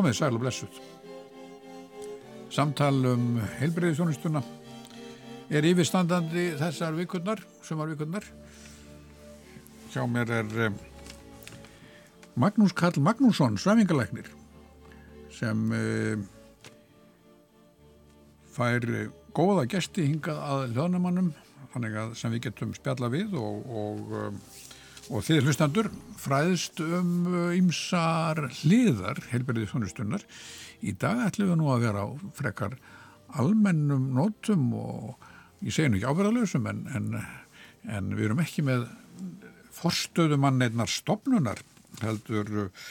komið sæl og blessuð. Samtal um heilbreyðisjónustuna er yfirstandandi þessar vikurnar, sumar vikurnar. Hjá mér er eh, Magnús Karl Magnússon, svæfingalæknir, sem uh, fær góða gesti hingað að hljóðnumannum, þannig að sem við getum spjalla við og, og um, og þið hlustandur fræðist um ymsar uh, hliðar heilberðið þjónustunnar. Í dag ætlum við nú að vera á frekar almennum nótum og ég segi nú ekki ábyrðalösum en, en, en við erum ekki með forstöðumann einnar stopnunar heldur uh,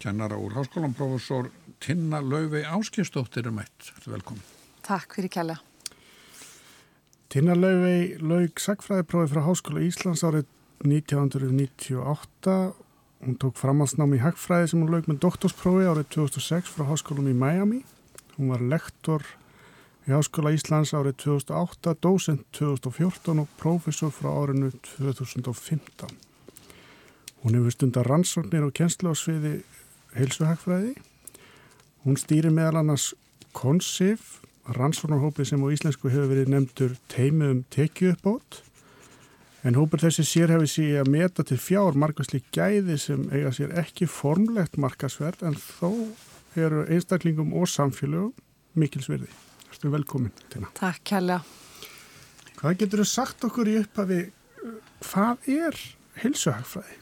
kennara úr háskólan profesor Tinna Lauvei Áskistóttir er mætt. Velkomin. Takk fyrir kjalla. Tinna Lauvei laug sagfræðiprófi frá Háskóla Íslands árið 1998. Hún tók framhalsnám í Hagfræði sem hún laug með doktorsprófi árið 2006 frá háskólum í Miami. Hún var lektor í Háskóla Íslands árið 2008, dósent 2014 og prófessor frá árinu 2015. Hún hefur stundar rannsóknir og kjenslu á sviði heilsuhagfræði. Hún stýri meðal annars KONSIF, rannsóknarhópi sem á íslensku hefur verið nefndur teimum tekju uppbót En hópur þessi sér hefði síðan að meta til fjár markasli gæði sem eiga sér ekki formlegt markasverð en þó eru einstaklingum og samfélögum mikilsverði. Þú er velkomin, Tina. Takk, Kjalla. Hvað getur þú sagt okkur í upphafi, hvað er heilsuhagfræði?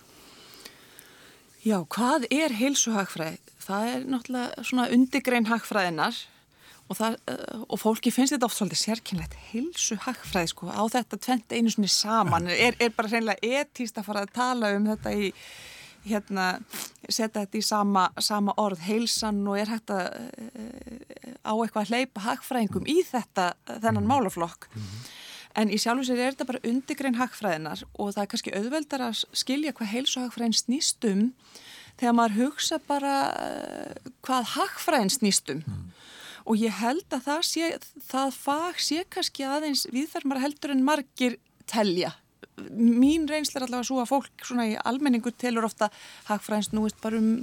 Já, hvað er heilsuhagfræði? Það er náttúrulega svona undigrein hagfræðinar og, það, uh, og fólki finnst þetta oft svolítið sérkynlegt hilsu hagfræði sko. Á þetta tvent einu svonni saman. Er, er bara reynilega etíst að fara að tala um þetta í hérna, setja þetta í sama, sama orð heilsan og er hægt að uh, á eitthvað að hleypa hagfræðingum í þetta, þennan mhm. málaflokk. Mm -hmm. en í sjálf og sér er þetta bara undirgrein hagfræðinar og það er kannski auðveldar að skilja hvað heilsuhagfræðin snýst um þegar maður hugsa bara uh, hvað hagfræðin snýst um. Mm og ég held að það, sé, það fag sé kannski aðeins viðferðmar heldur en margir telja. Mín reynsla er allavega svo að fólk svona í almenningu telur ofta hagfræðins núist bara um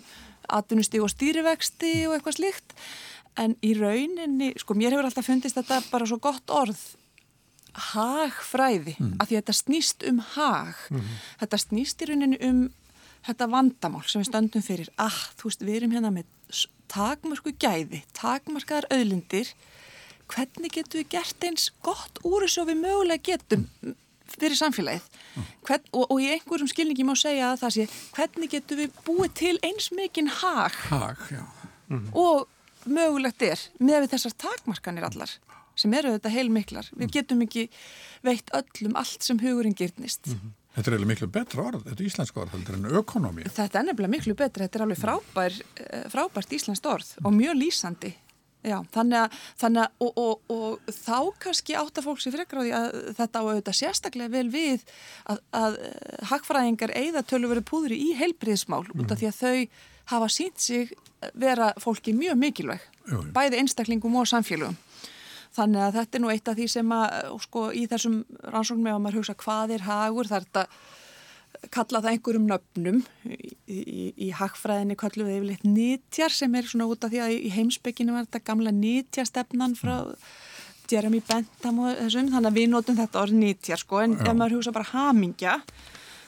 atvinnusti og stýrivexti og eitthvað slíkt en í rauninni, sko mér hefur alltaf fundist þetta bara svo gott orð hagfræði, mm. af því að þetta snýst um hag, mm. þetta snýst í rauninni um þetta vandamál sem við stöndum fyrir, ah, þú veist, við erum hérna með takmarku gæði, takmarkaðar auðlindir, hvernig getum við gert eins gott úr þessu við mögulega getum fyrir samfélagið? Hvern, og, og í einhverjum skilningi má segja að það sé hvernig getum við búið til eins mikinn hag, hag mm og mögulegt er með þessar takmarkanir allar sem eru þetta heilmiklar, við getum ekki veitt öllum allt sem hugurinn gyrnist mm -hmm. Þetta er alveg miklu betra orð, þetta er íslensk orð, þetta er enn ökonomi. Þetta er nefnilega miklu betra, þetta er alveg frábær, eh, frábært íslenskt orð og mjög lýsandi. Já, þannig að, þannig að og, og, og þá kannski átta fólk sér frekar á því að þetta á auðvitað sérstaklega vel við að, að eh, hagfræðingar eigða tölu verið púðri í heilbriðismál mm. út af því að þau hafa sínt sig vera fólki mjög mikilvæg, jú, jú. bæði einstaklingum og samfélögum. Þannig að þetta er nú eitt af því sem að sko í þessum rannsóknum ef maður hugsa hvað er hagur þar þetta kalla það einhverjum nöfnum. Í, í, í hagfræðinni kallum við yfirleitt nýtjar sem er svona út af því að í heimsbygginu var þetta gamla nýtjastefnan frá Jeremy Bentham og þessum þannig að við notum þetta orð nýtjar sko. En Já. ef maður hugsa bara hamingja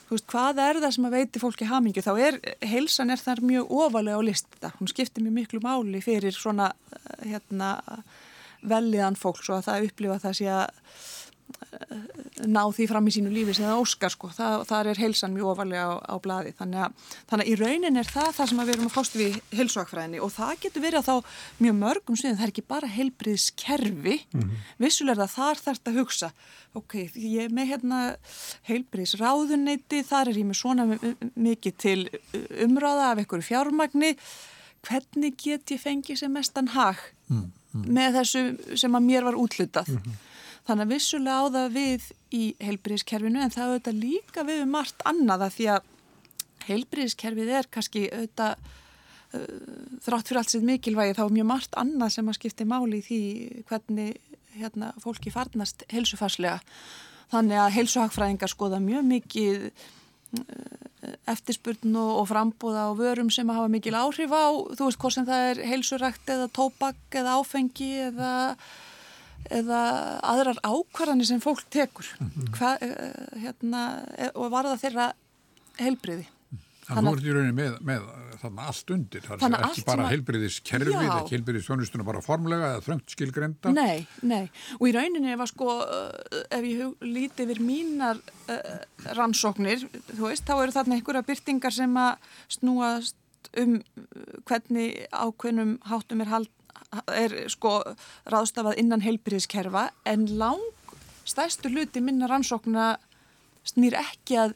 þú veist hvað er það sem að veiti fólki hamingju? Þá er heilsan er þar mjög ofalega á lista. Hún skiptir mjög miklu máli fyrir svona hérna velliðan fólks og að það upplifa það sé að eh, ná því fram í sínu lífi sem það óskar sko, það, það er heilsan mjög ofalega á, á bladi þannig að, þannig að í raunin er það það sem við erum að fást við heilsuakfræðinni og það getur verið að þá mjög mörgum sviðin, það er ekki bara heilbriðskerfi mm -hmm. vissulega þar þarf þetta að hugsa ok, ég er með hérna heilbriðsráðuneyti, þar er ég með svona mikið til umráða af einhverju fjármagni. Hvernig get ég fengið sem mestan hag? Mm mm. með þessu sem að mér var útlutað. Mm -hmm. Þannig að vissulega á það við í heilbríðiskerfinu en það auðvitað líka við um margt annaða því að heilbríðiskerfið er kannski auðvitað uh, þrátt fyrir allt sér mikilvægi þá er mjög margt annað sem að skipti máli í því hvernig hérna, fólki farnast heilsufarslega. Þannig að heilsuhagfræðingar skoða mjög mikið eftirspurn og, og frambúða og vörum sem hafa mikil áhrif á, þú veist, hvort sem það er heilsurækt eða tóbak eða áfengi eða, eða aðrar ákvarðanir sem fólk tekur Hva, hérna, og varða þeirra heilbriði. Þannig að þú ert í rauninni með, með þarna allt undir, það er ekki bara að... heilbriðiskerfið, ekki heilbriðisþjónustuna bara formlega eða þröngt skilgrenda. Nei, nei, og í rauninni var sko, ef ég líti yfir mínar uh, rannsóknir, þú veist, þá eru þarna einhverja byrtingar sem að snúast um hvernig ákveðnum hátum er, hald, er sko ráðstafað innan heilbriðiskerfa, en lang stæstu hluti minna rannsókna snýr ekki að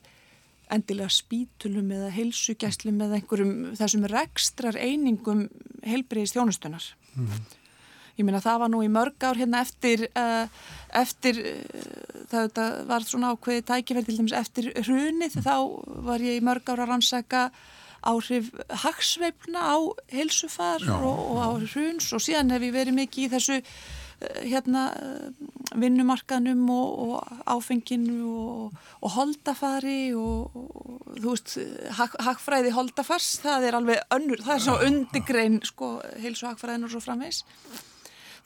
endilega spítulum eða heilsugjæslum eða einhverjum þessum rekstrar einingum heilbriðis þjónustunar. Mm. Ég minna það var nú í mörg ár hérna eftir, uh, eftir uh, það var svona ákveði tækifæri til dæmis eftir hrunið þá var ég í mörg ár að rannsaka áhrif hagsveifna á heilsufar og, og á hruns og síðan hef ég verið mikið í þessu hérna vinnumarkanum og, og áfenginu og, og holdafari og, og þú veist hag, hagfræði holdafars, það er alveg önnur, það er svo undigrein sko, heils og hagfræðin og svo framvegs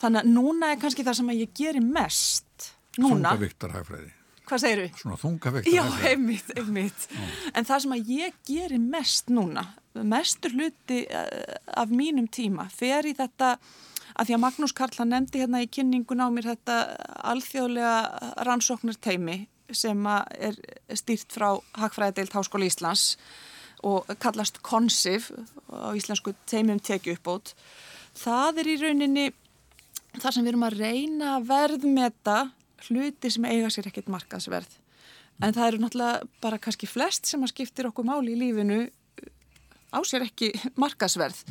þannig að núna er kannski það sem að ég gerir mest núna. Þungavíktar hagfræði. Hvað segir þú? Svona þungavíktar Já, einmitt, einmitt. En það sem að ég gerir mest núna mestur hluti eh, af mínum tíma fer í þetta að því að Magnús Karla nefndi hérna í kynningun á mér þetta alþjóðlega rannsóknarteimi sem er stýrt frá Hagfræðadeilt Háskóli Íslands og kallast KONSIF á íslensku teimum tekið uppbót. Það er í rauninni þar sem við erum að reyna að verðmeta hluti sem eiga sér ekkert markaðsverð. En það eru náttúrulega bara kannski flest sem að skiptir okkur máli í lífinu á sér ekki markaðsverð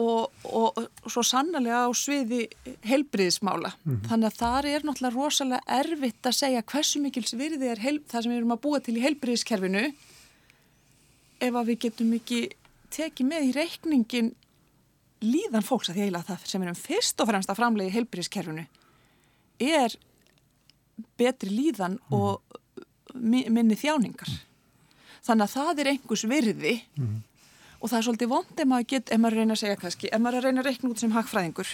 og, og, og svo sannlega á sviði heilbriðismála. Mm -hmm. Þannig að það er náttúrulega rosalega erfitt að segja hversu mikils virði er heil, það sem við erum að búa til í heilbriðiskerfinu ef að við getum ekki tekið með í reikningin líðan fólks að því eiginlega það sem erum fyrst og fremst að framlega í heilbriðiskerfinu er betri líðan mm. og minni þjáningar. Þannig að það er einhvers virði mm og það er svolítið vond ef maður, get, ef maður reyna að segja kannski, ef maður reyna að reikna út sem hagfræðingur.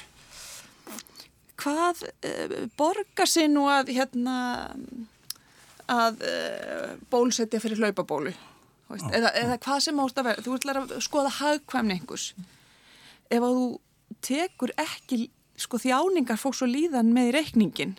Hvað uh, borgar sér nú að hérna að uh, bólusetja fyrir hlaupabólu? Ah, eða, eða hvað sem ást að vera. Þú ætlar að skoða hagkvæmni einhvers. Ef að þú tekur ekki sko þjáningar fólks og líðan með reikningin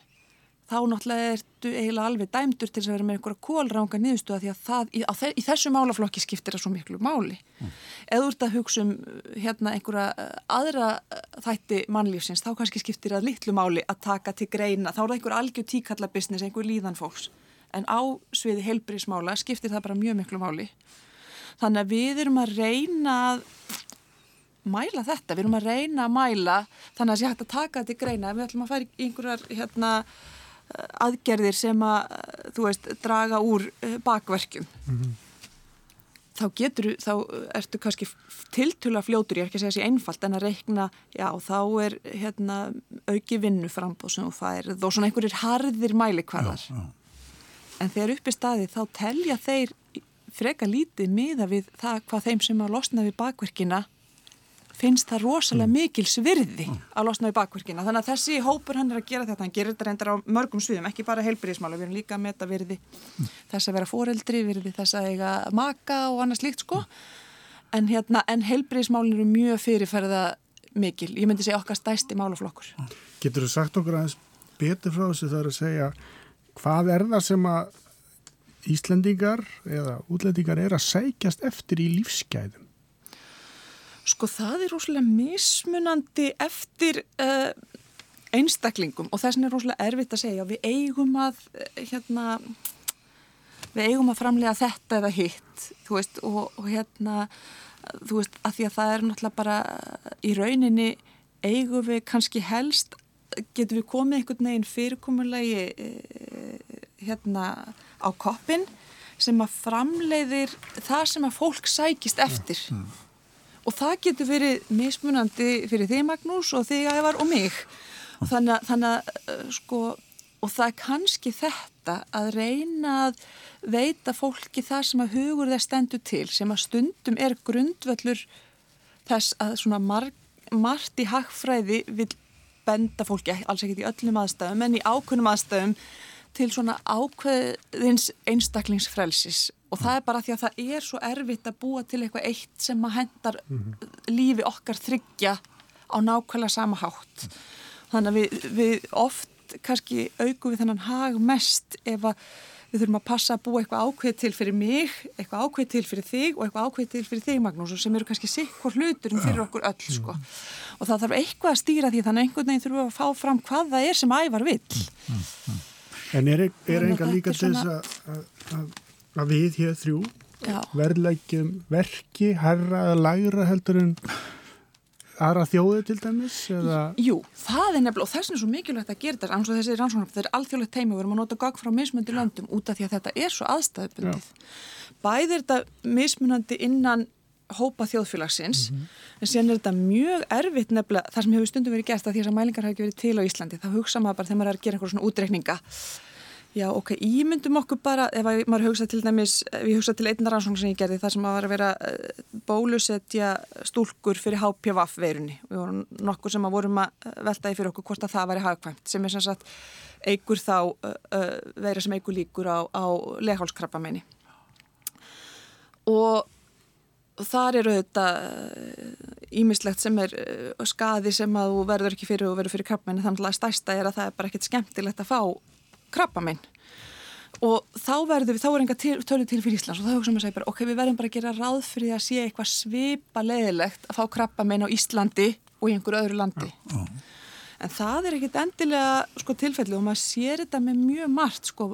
þá náttúrulega ertu eiginlega alveg dæmdur til að vera með einhverja kólranga niðurstöða því að það, í, þe í þessu málaflokki skiptir það svo miklu máli. Mm. Eða ert að hugsa um hérna einhverja eh, aðra eh, þætti mannlífsins, þá kannski skiptir það litlu máli að taka til greina, þá er það einhver algjör tíkalla business, einhver líðan fólks. En á sviði heilbrísmála skiptir það bara mjög miklu máli. Þannig að við erum að reyna að mæla þetta, við erum að reyna að mæla þannig að það sé hægt að taka þetta til greina, við ætlum að færa einhverjar hérna aðgerðir sem að, þú veist, draga úr eh, bakverkjum. Mm -hmm. Þá getur, þá ertu kannski tiltula fljótur, ég er ekki að segja þessi einfalt, en að reikna, já, þá er hérna auki vinnu frambóð sem þú færið og svona einhverjir harðir mælikvarðar. Já, já. En þegar upp í staði þá telja þeir freka lítið miða við það hvað þeim sem að losna við bakverkina finnst það rosalega mm. mikil svirði mm. að losna í bakverkina. Þannig að þessi hópur hann er að gera þetta, hann gerir þetta reyndar á mörgum sviðum, ekki bara heilbyrðismála, við erum líka að meta virði mm. þess að vera foreldri, virði þess að eiga maka og annað slíkt sko. En, hérna, en heilbyrðismálin eru mjög fyrirferða mikil, ég myndi segja okkar stæsti málaflokkur. Getur þú sagt okkur aðeins betur frá þessu þar að segja hvað er það sem að Íslendingar eða útlendingar er að sækjast eftir í lífsgæðum? Sko það er rosalega mismunandi eftir uh, einstaklingum og þess vegna er rosalega erfitt að segja við eigum að uh, hérna, við eigum að framlega þetta eða hitt veist og, og hérna þú veist að því að það er náttúrulega bara í rauninni eigum við kannski helst getum við komið einhvern veginn fyrirkomulegi uh, hérna á koppin sem að framleiðir það sem að fólk sækist eftir. Mm, mm og það getur verið mismunandi fyrir þig Magnús og þig Ævar og mig. Og þannig, þannig að uh, sko og það er kannski þetta að reyna að veita fólki það sem að hugur það stendur til sem að stundum er grundvöllur þess að svona marg, margt í hagfræði vil benda fólki, alls ekkert í öllum aðstæðum en í ákunnum aðstæðum til svona ákveðins einstaklingsfrelsis og það er bara því að það er svo erfitt að búa til eitthvað eitt sem að hendar mm -hmm. lífi okkar þryggja á nákvæmlega sama hátt. Þannig að við, við oft kannski auku við þennan hag mest ef að við þurfum að passa að búa eitthvað ákveð til fyrir mig, eitthvað ákveð til fyrir þig og eitthvað ákveð til fyrir þig Magnús sem eru kannski sikkur hluturum fyrir okkur öll sko. og það þarf eitthvað að stýra því þannig að einhvern veginn þurfum við að fá fram hvað það er sem ævar vill En er, er enga líka til þess að við hér þrjú verðlækjum verki, herra eða lægra heldur en aðra þjóðu til dæmis? Eða... Jú, það er nefnilega og þess er svo mikilvægt að gera þetta eins og þessi rannsóknar, þetta er alþjóðlegt teimi og við erum að nota gagg frá mismundi löndum út af því að þetta er svo aðstæðubundið. Bæðir þetta mismunandi innan hópa þjóðfélagsins mm -hmm. en síðan er þetta mjög erfitt nefnilega það sem hefur stundum verið gert að því að mælingar hafi ekki verið til á Íslandi, þá hugsa maður bara þegar maður er að gera einhverjum svona útreikninga Já, ok, ímyndum okkur bara, ef maður hugsa til dæmis, ég hugsa til einna rannsókn sem ég gerði, það sem var að vera uh, bólusetja stúlkur fyrir HPV veirunni. Við vorum nokkur sem að vorum að eh, veltaði fyrir okkur hvort að það væri hagkvæmt, sem er sem sagt eigur þá uh, uh, veira sem eigur líkur á, á leghálskrabba meini. Og þar eru þetta ímislegt sem er skaði sem að þú verður ekki fyrir og verður fyrir krabba meini, þannig að stærsta er að það er bara ekkert skemmtilegt að fá krabba minn og þá verður við, þá er enga tölu til fyrir Íslands og þá hugsaum við að segja bara ok, við verðum bara að gera ráð fyrir að sé eitthvað svipa leðilegt að fá krabba minn á Íslandi og í einhverju öðru landi. Já, já. En það er ekkit endilega sko tilfelli og maður sér þetta með mjög margt sko,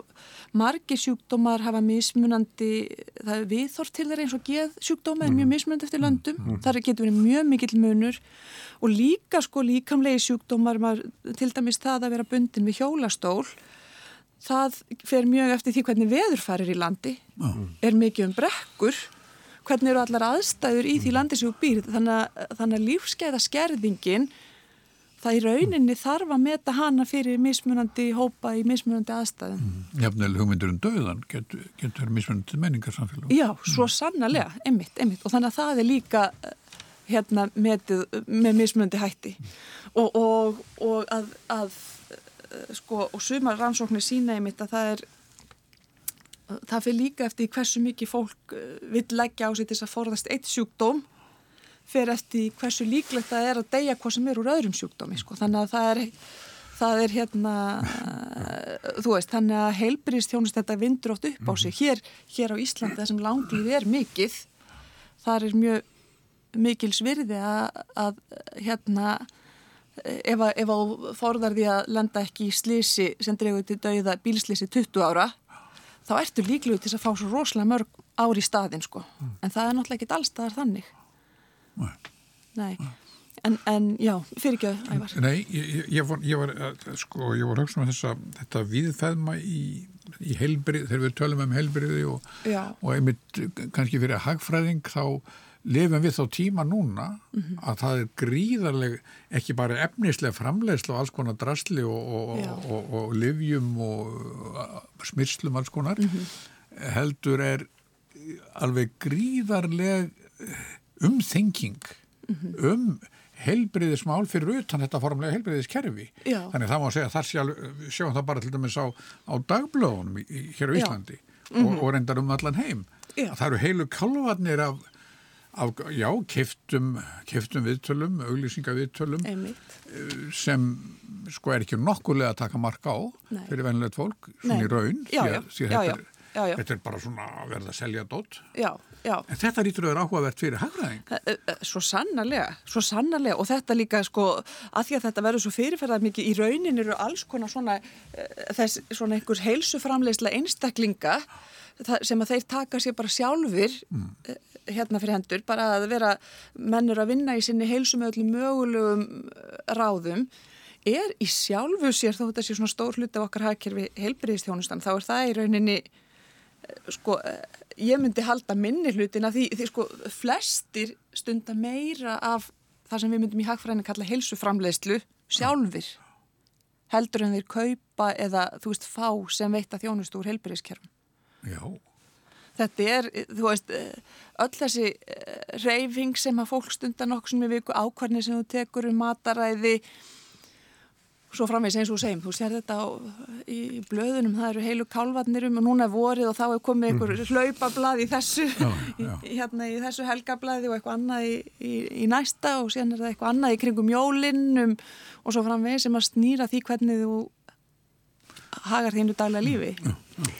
margi sjúkdómar hafa mismunandi, það er viðþort til þeirra eins og geð sjúkdóma en mjög mm. mismunandi eftir löndum, mm. þar getur verið mjög mikill munur. Og líka sko líkamlegi sjúkdómar, maður, til dæmis það að vera bundin við hjólastól það fer mjög eftir því hvernig veður farir í landi. Er mikið um brekkur. Hvernig eru allar aðstæður í því landi sem þú býr þannig að, að lífskeiða skerðingin það í rauninni þarf að meta hana fyrir mismunandi hópa í mismunandi aðstæðum mm. Jafnvel hugmyndur um döðan getur, getur mismunandi menningar samfélag Já, svo mm. sannarlega, einmitt, einmitt og þannig að það er líka hérna metið með mismunandi hætti mm. og, og, og að, að sko, og sumar rannsóknir sína einmitt að það er það fyrir líka eftir hversu mikið fólk eh, vil leggja á sig til þess að forðast eitt sjúkdóm fyrir eftir hversu líklegt það er að deyja hvað sem er úr öðrum sjúkdómi sko. þannig að það er, það er hérna þú veist, þannig að heilbyrjistjónust þetta vindur oft upp á sig hér, hér á Íslandi það sem langlið er mikið þar er mjög mikil svirði að, að hérna ef þú forðar því að lenda ekki í slísi sem dregur til dauða bílslísi 20 ára þá ertu líkluð til að fá svo rosalega mörg ári í staðin sko mm. en það er náttúrulega ekki allstaðar þannig Nei, Nei. En, en já, fyrir ekki að ævar Nei, ég, ég var ég var, sko, ég var högstum að þessa þetta viðfæðma í, í heilbrið þegar við tölum um heilbriði og, og einmitt kannski fyrir hagfræðing þá lifum við þá tíma núna mm -hmm. að það er gríðarleg ekki bara efnislega framleiðslu og alls konar drasli og, og, og, og livjum og smyrslum alls konar mm -hmm. heldur er alveg gríðarleg umþenging mm -hmm. um helbriðismál fyrir utan þetta formlega helbriðiskerfi þannig það má segja það sjáum það bara til dæmis á, á dagblöðunum hér á Íslandi og reyndar um allan heim það eru heilu kalvarnir af Af, já, keftum, keftum viðtölum, auglýsingaviðtölum Einmitt. Eh, sem sko er ekki nokkulega að taka marka á Nei. fyrir venilegt fólk, svona Nei. í raun já, því að, því að já, já, þetta er bara svona að verða að selja dótt en þetta lítur að vera áhugavert fyrir hafraðing Svo sannarlega, svo sannarlega. Og þetta líka sko að því að þetta verður svo fyrirferðar mikið í raunin eru alls konar svona þess svona einhvers heilsuframleysla einstaklinga sem að þeir taka sér bara sjálfur mm. hérna fyrir hendur, bara að vera mennur að vinna í sinni heilsum með öllum mögulegum ráðum. Er í sjálfu sér þó þetta sé svona stór hluti af okkar hagkerfi heilbriðistjónustan, þá er það í rauninni sko, eh, ég myndi halda minni hlutin að því, því sko flestir stunda meira af það sem við myndum í hagfræðinu kalla heilsuframlegslu sjálfur heldur en þeir kaupa eða þú veist fá sem veita þjónustu úr heilbyrðiskerfum. Já. Þetta er, þú veist, öll þessi reyfing sem að fólk stundar nokkur sem er viku ákvarni sem þú tekur um mataræði svo framvegs eins og segjum, þú sér þetta á, í blöðunum, það eru heilu kálvarnir um og núna vorið og þá er komið einhver mm. hlaupablað í þessu já, já. Í, hérna í þessu helgablaði og eitthvað annað í, í, í næsta og síðan er það eitthvað annað í kringum jólinn og svo framvegs sem að snýra því hvernig þú hagar þínu daglega lífi. já,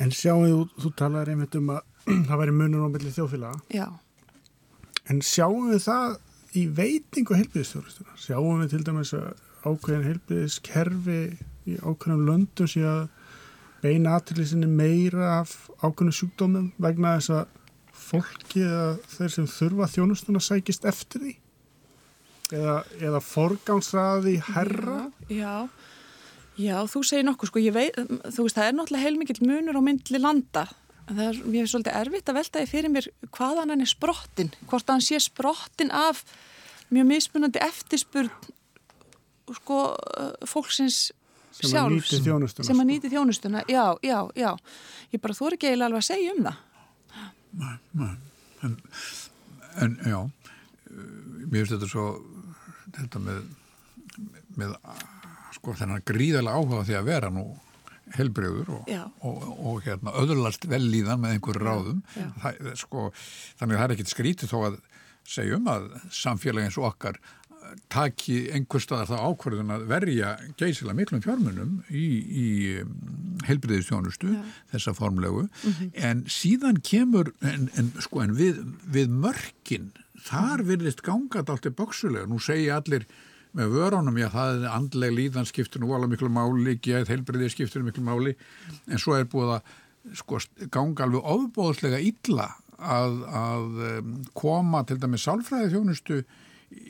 En sjáum við, þú, talaður einmitt um að það væri munur á milli þjóðfélaga. En sjáum við það í veitingu helbiðstjórnstuna sjáum við til dæmis að ákveðin heilbyrðiskerfi í ákveðin löndum sé að beina aðtilisinni meira af ákveðinu sjúkdómum vegna þess að fólki eða þeir sem þurfa þjónustuna sækist eftir því? Eða, eða forgámsraði herra Já, já, þú segir nokkuð sko, veit, þú veist það er náttúrulega heilmikið munur á myndli landa. Það er, er svolítið erfitt að velta því fyrir mér hvaðan hann er sprottin, hvort hann sé sprottin af mjög mismunandi eftirspurn sko uh, fólksins sem að sem að sko. nýti þjónustuna já, já, já, ég bara þú er ekki eiginlega alveg að segja um það. Nei, nei. En, en já. Mér finnst þetta svo þetta með með sko þennan gríðarlega áhuga því að vera nú helbreyður og, og, og hérna öðurlast vel líðan með einhverju ráðum. það, sko, þannig að það er ekkit skrítið þó að segjum að samfélagi eins og okkar taki einhver staðar það ákvarðun að verja geysilega miklum fjármunum í, í um, heilbriðistjónustu, ja. þessa formlegu, mm -hmm. en síðan kemur, en, en sko, en við, við mörkin, þar virðist gangað allt í bóksulega, nú segja allir með vörunum, já það er andleg líðan skiptur nú alveg miklu máli, geð heilbriði skiptur miklu máli, en svo er búið að sko ganga alveg ofbóðslega illa að, að um, koma til dæmi sálfræði þjónustu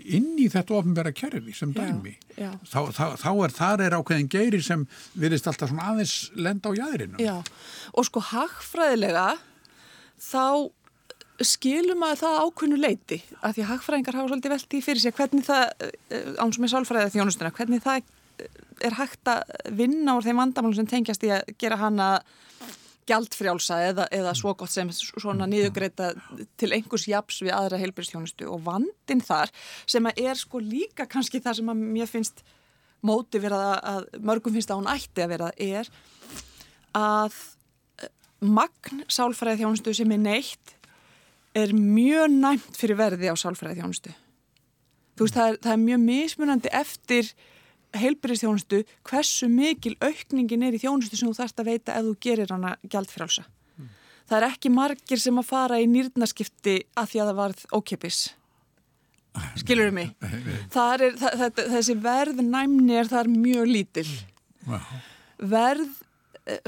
inn í þetta ofnbæra kerfi sem dæmi já, já. Þá, þá, þá er þar er ákveðin geiri sem virðist alltaf svona aðeins lenda á jæðrinu Já, og sko hagfræðilega þá skilum að það ákveðinu leiti að því hagfræðingar hafa svolítið veldi fyrir sig hvernig það, eh, án sem er sálfræðið þjónustuna, hvernig það er hægt að vinna úr þeim vandamálum sem tengjast í að gera hana gjaldfrjálsa eða, eða svo gott sem svona niðugreita til einhvers japs við aðra heilbyrðstjónustu og vandin þar sem að er sko líka kannski það sem að mér finnst móti verða að mörgum finnst að hún ætti að verða er að eh, magn sálfræði þjónustu sem er neitt er mjög næmt fyrir verði á sálfræði þjónustu. Þú veist það er, það er mjög mismunandi eftir heilbyrðistjónustu hversu mikil aukningin er í þjónustu sem þú þarfst að veita ef þú gerir hana gjaldfrálsa. Mm. Það er ekki margir sem að fara í nýrnaskipti að því að það varð ókipis. Skilur þú mig? Er, það, það, þessi verð næmni er það mjög lítill. Verð Eh,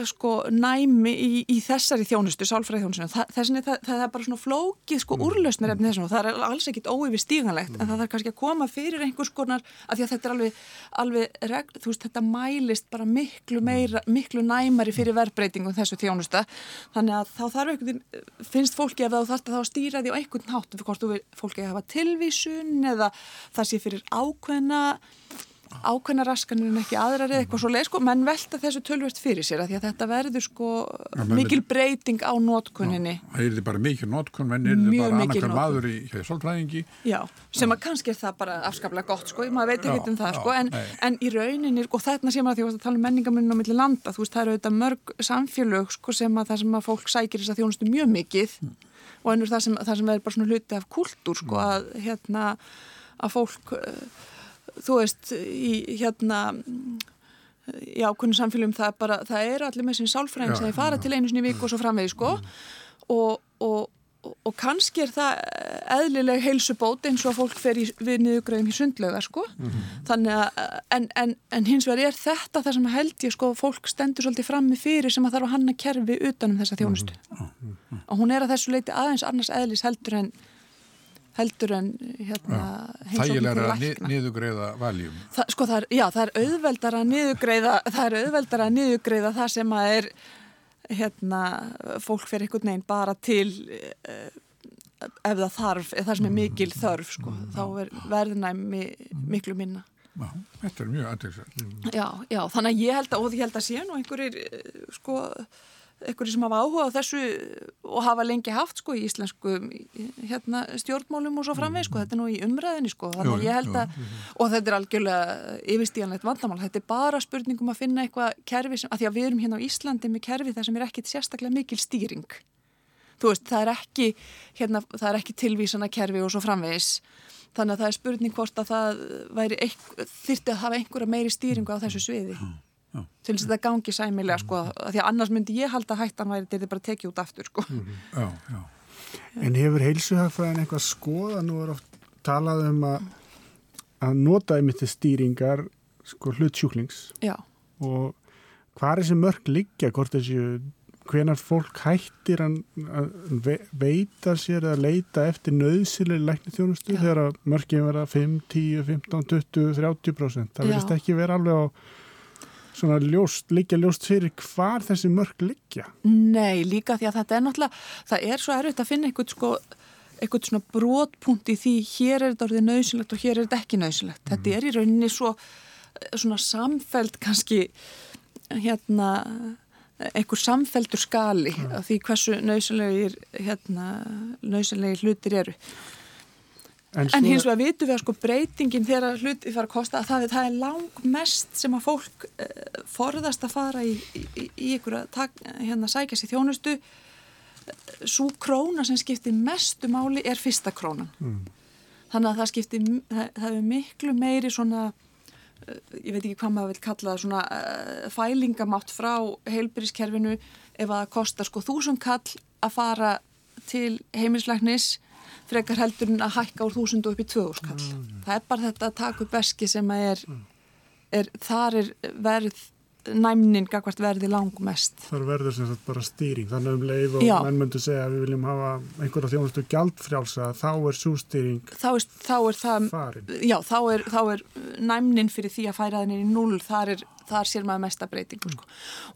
sko næmi í, í þessari þjónustu, sálfræði þjónustu þessin er það, það er bara svona flókið sko mm. úrlausnir efni þessum og það er alls ekkit óyfir stíganlegt mm. en það þarf kannski að koma fyrir einhvers konar af því að þetta er alveg, alveg þú veist þetta mælist bara miklu mm. meira, miklu næmari fyrir verbreytingum þessu þjónusta, þannig að þá þarf einhvern veginn, finnst fólki ef þá þarf það að stýra því á einhvern hátt, fyrir hvort þú vil fólki að hafa tilvísun eða það sé fyrir ákveðna ákveðna raskanir en ekki aðrar eða eitthvað svo leið sko, menn velta þessu tölvert fyrir sér að því að þetta verður sko ja, mikil er, breyting á nótkunninni. Það er bara mikil nótkun, menn er þetta bara annarkar maður í svolfræðingi. Já, sem að kannski er það bara afskaplega gott sko, maður veit ekki um það já, sko, en, en í rauninni, og þetta sem að því að tala um menningamunum á milli landa, þú veist, það eru auðvitað mörg samfélög sko sem að það sem að fólk sækir þess að þjónustu mjög mikið mm. og ennur það sem, það sem þú veist, í hérna í ákveðinu samfélum það bara, það er allir með sín sálfræðing sem þeir fara til einu sinni viku og svo framvegi sko mm. og, og, og kannski er það eðlileg heilsubót eins og fólk fer í, við niðugræðum í sundlöga sko mm. þannig að, en, en, en hins vegar er þetta það sem held ég sko fólk stendur svolítið frammi fyrir sem að þarf að hanna kerfi utanum þessa þjónustu mm. og hún er að þessu leiti aðeins annars eðlis heldur en heldur en hérna Þægilega niðugreiða valjum Þa, Sko það er, já, það er auðveldar að niðugreiða það er auðveldar að niðugreiða það sem að er hérna, fólk fyrir einhvern veginn bara til uh, ef það þarf, ef það sem er mikil þörf sko, þá er verðnæmi miklu minna. Já, þetta er mjög aðeinsvægt. Já, já, þannig að ég held að, og ég held að sé nú einhverjir, eh, sko, einhverjir sem hafa áhuga á þessu og hafa lengi haft, sko, í íslensku hérna, stjórnmálum og svo framveg, sko, þetta er nú í umræðinni, sko, að ég held að, og þetta er algjörlega yfirstíganlegt vandamál, þetta er bara spurningum að finna eitthvað kerfi sem, að því að við erum hérna á Íslandi með kerfi þar sem er ekkit sérstaklega mikil stýring. Þú veist, það er ekki, hérna, það er ekki tilvísana kerfi og svo framvegis. Þannig að það er spurning hvort að það væri þyrti að hafa einhverja meiri stýringu á þessu sviði já, já. til þess að það gangi sæmilega sko, því að annars myndi ég halda hættan væri til þið bara tekið út aftur sko. mm -hmm. já, En hefur heilsuhagfræðin eitthvað skoða? Nú er oft talað um að að nota einmitt til stýringar sko hlut sjúklings. Og hvað er þessi mörg liggja? Hvort þessi hvenar fólk hættir að veita sér að leita eftir nöðsileg lækni þjónustu þegar að mörgin vera 5, 10, 15, 20, 30% það verðist ekki vera alveg á svona ljóst, líka ljóst fyrir hvar þessi mörg liggja Nei, líka því að þetta er náttúrulega það er svo erfitt að finna eitthvað sko eitthvað svona brotpunkt í því hér er þetta orðið nöðsilegt og hér er þetta ekki nöðsilegt mm. þetta er í rauninni svo svona samfelt kannski hérna einhver samfeldur skali mm. af því hversu nöysilegir hérna, nöysilegir hlutir eru en, en hins vegar vitum við að sko breytingin þegar hluti fara að kosta að það, það er lang mest sem að fólk uh, forðast að fara í, í, í ykkur að hérna, sækja sér þjónustu svo króna sem skiptir mestu máli er fyrsta krónan mm. þannig að það skiptir það, það er miklu meiri svona ég veit ekki hvað maður vil kalla það svona uh, fælingamátt frá heilbyrðiskerfinu ef að það kostar sko þúsund kall að fara til heimilslæknis frekar heldur en að hækka úr þúsundu upp í tvöðus kall. Mm. Það er bara þetta að taka upp beski sem að er, er þar er verð næmnin gagvart verði langmest. Það verður sem sagt bara stýring þannig um leið og menn myndu segja að við viljum hafa einhverja þjónustu gjaldfrjálsa þá er sústýring þá er, þá er það, farin. Já, þá er, þá er næmnin fyrir því að færa þenni í null, þar, er, þar sér maður mesta breytingu mm. sko.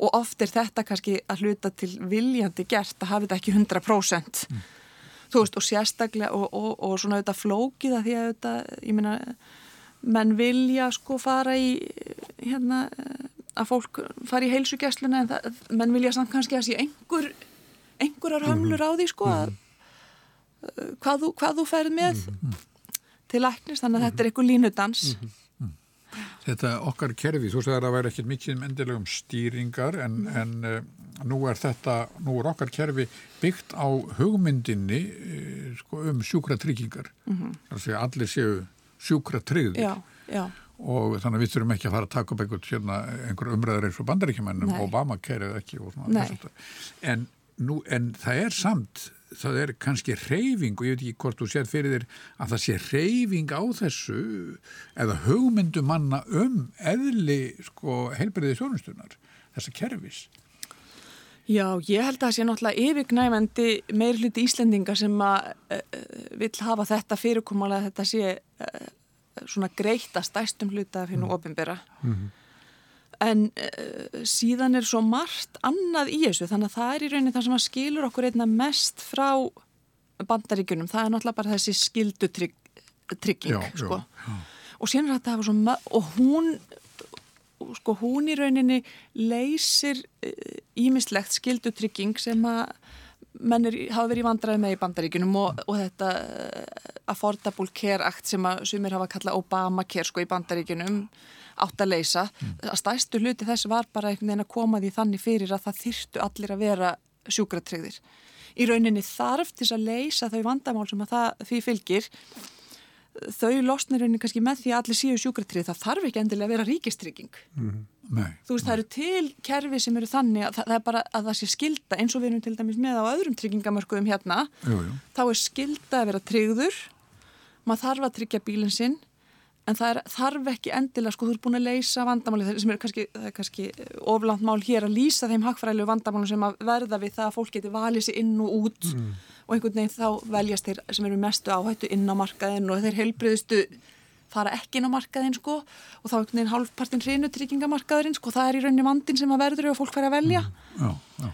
og oft er þetta kannski að hluta til viljandi gert að hafa þetta ekki 100% mm. Þú veist og sérstaklega og, og, og svona þetta flókið að því að þetta, ég minna menn vilja sko fara í hérna að fólk fari í heilsugjastluna en það, menn vilja samt kannski að sé einhver, einhverjar hömlur á því sko að uh, hvað þú, hvað þú ferð með til læknist, þannig að þetta er einhver línudans Þetta okkar kerfi, þú segir að það væri ekkert mikið endilegum stýringar en, en uh, nú er þetta, nú er okkar kerfi byggt á hugmyndinni uh, sko, um sjúkratryggingar. Mm -hmm. þannig að allir séu já og þannig að við þurfum ekki að fara að taka upp einhver, hérna, einhver umræður eins og bandaríkjumennum Obama kerið ekki en, nú, en það er samt það er kannski reyfing og ég veit ekki hvort þú sér fyrir þér að það sé reyfing á þessu eða hugmyndu manna um eðli sko, heilbriði þjónustunar þessa kervis Já, ég held að það sé náttúrulega yfirgnæfandi meir hluti Íslendinga sem að uh, vil hafa þetta fyrirkomulega þetta sé uh, svona greita stæstum hluta af hennu mm. ofinbera mm -hmm. En uh, síðan er svo margt annað í þessu þannig að það er í rauninni það sem að skilur okkur einna mest frá bandaríkunum, það er náttúrulega bara þessi skildutrygging sko. og síðan er þetta svo, og hún sko hún í rauninni leysir ímislegt skildutrygging sem að mennir hafa verið í vandræði með í bandaríkunum og, og þetta uh, Affordable Care Act sem að sumir hafa kallað Obamacare sko í bandaríkunum átt að leysa. Mm. Að stæstu hluti þess var bara einhvern veginn að koma því þannig fyrir að það þyrtu allir að vera sjúkratrygðir. Í rauninni þarf til að leysa þau vandamál sem að það því fylgir þau losnir rauninni kannski með því að allir séu sjúkratrygð það þarf ekki endilega að vera ríkistrygging. Mm. Nei, þú veist, nei. það eru til kerfi sem eru þannig að það, það er bara að það sé skilda eins og við erum til dæmis með á öðrum tryggingamörkuðum hérna jú, jú. þá er skilda að vera tryggður maður þarf að tryggja bílinn sinn en það er, þarf ekki endilega sko, þú ert búin að leysa vandamáli sem er kannski, kannski oflant mál hér að lýsa þeim hagfræðilegu vandamáli sem að verða við það að fólk geti valið sér inn og út mm. og einhvern veginn þá veljast þeir sem eru mestu áhættu inn á markaðin og þeir heilbriðustu fara ekki inn á markaðin sko og þá er einhvern veginn hálfpartin hrinu tryggingamarkaðurinn sko það er í rauninni vandin sem að verður og fólk fær að velja mm, já, já.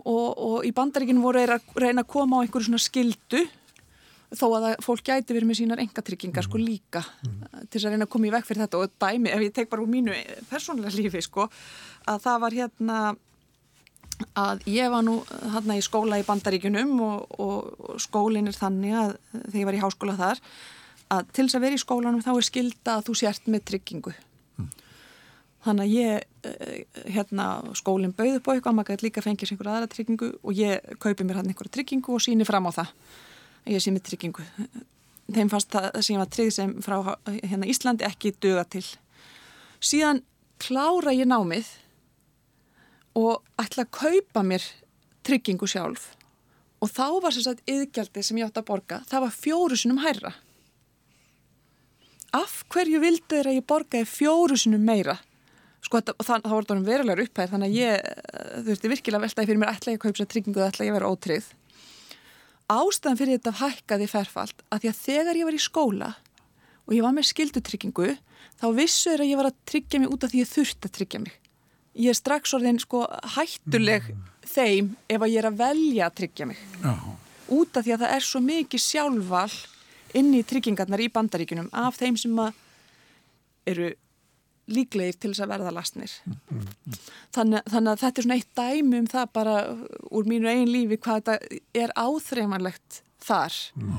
Og, og í bandaríkinu voru að reyna að koma á einhverju svona skildu þó að fólk gæti verið með sínar engatryggingar sko líka til þess að reyna að koma í vekk fyrir þetta. Og dæmi, ef ég tek bara úr mínu persónulega lífi sko, að það var hérna að ég var nú hérna í skóla í Bandaríkunum og, og skólinn er þannig að þegar ég var í háskóla þar að til þess að vera í skólanum þá er skilda að þú sért með tryggingu. Þannig að ég hérna skólinn bauð upp á eitthvað maður gæti líka fengið sér einhverja aðra tryggingu og ég kaupi mér hann einhverja tryggingu og síni fram á það ég sé með tryggingu. Þeim fannst það sem ég var trygg sem frá hérna Íslandi ekki döga til. Síðan klára ég námið og ætla að kaupa mér tryggingu sjálf. Og þá var sem sagt yðgjaldi sem ég átt að borga það var fjórusunum hærra. Af hverju vildu þeir að ég borgaði fjórusunum meira? Sko þetta, það, það voru verulegar upphæðir þannig að ég veist, ég virkilega veltaði fyrir mér ætla ég að kaupa sér tryggingu eða ætla ég að vera ótryggð ástæðan fyrir þetta hækkaði ferfalt að því að þegar ég var í skóla og ég var með skildutryggingu þá vissu er að ég var að tryggja mig út af því ég þurfti að tryggja mig ég er strax orðin sko hættuleg mm. þeim ef að ég er að velja að tryggja mig Já. út af því að það er svo mikið sjálfval inn í tryggingarnar í bandaríkunum af þeim sem eru líklegir til þess að verða lastnir þannig, þannig að þetta er svona eitt dæmi um það bara úr mínu einn lífi hvað þetta er áþreifanlegt þar. Já.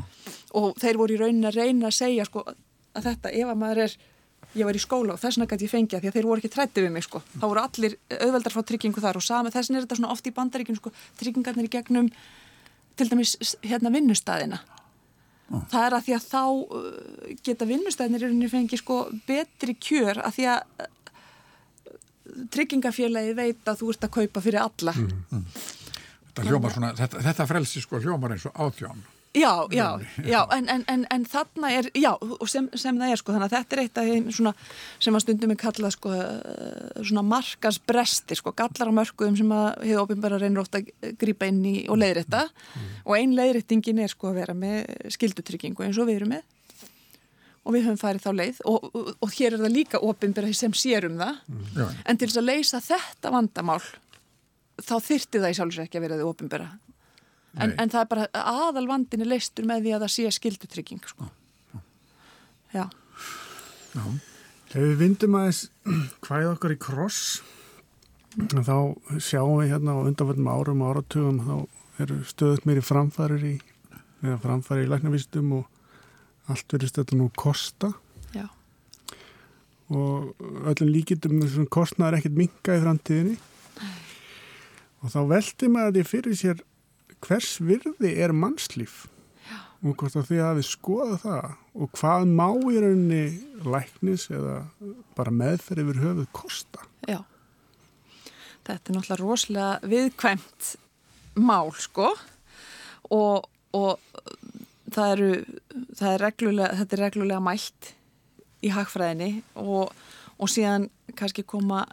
og þeir voru í raunin að reyna að segja sko að þetta ef að maður er ég var í skóla og þess vegna gæti ég fengja því að þeir voru ekki trætti við mig sko. Þá voru allir auðveldar frá tryggingu þar og sama þess vegna er þetta svona oft í bandaríkinu sko tryggingarnir í gegnum til dæmis hérna vinnustæðina það er að því að þá uh, geta vinnustæðinir í rauninni fengi sko betri kjör að því að uh, tryggingafélagi veit að þú ert að kaupa fyrir alla Mm. Þetta, hljómar svona, þetta, þetta frelsi sko hljómar eins og átján. Já, já, já, en, en, en, en þarna er, já, og sem, sem það er sko, þannig að þetta er eitt af þeim svona sem að stundum er kallað sko uh, svona markansbresti sko, gallar á mörkuðum sem að hefur ofinbæra reynir ofta að grípa inn í og leiðrætta og ein leiðrættingin er sko að vera með skildutryggingu eins og við erum með. Og við höfum farið þá leið og, og, og hér er það líka ofinbæra sem sérum það. Já. en til þess að leysa þetta vandamál þá þyrti það í sjálfsveit ekki að vera þið ofinbæra en, en það er bara aðal vandin er leistur með því að það sé skildutrygging sko. já, Já. Ef við vindum aðeins hvaðið okkar í kross þá sjáum við hérna á undanfættum árum og áratugum þá eru stöðut meiri framfærir í eða framfærir í læknavístum og allt verið stöðut nú kosta. Já, og öllum þessum kostnaður ekkert minka í framtíðinni. Og þá veldi maður því fyrir sér hvers virði er mannslíf? Já. og hvort að því að við skoða það? Og hvað má í rauninni læknis eða bara meðferð yfir höfuð kosta? Já. Þetta er náttúrulega rosalega viðkvæmt mál sko. Og, og það eru það er reglulega, þetta er reglulega mælt í hagfræðinni og, og síðan kannski koma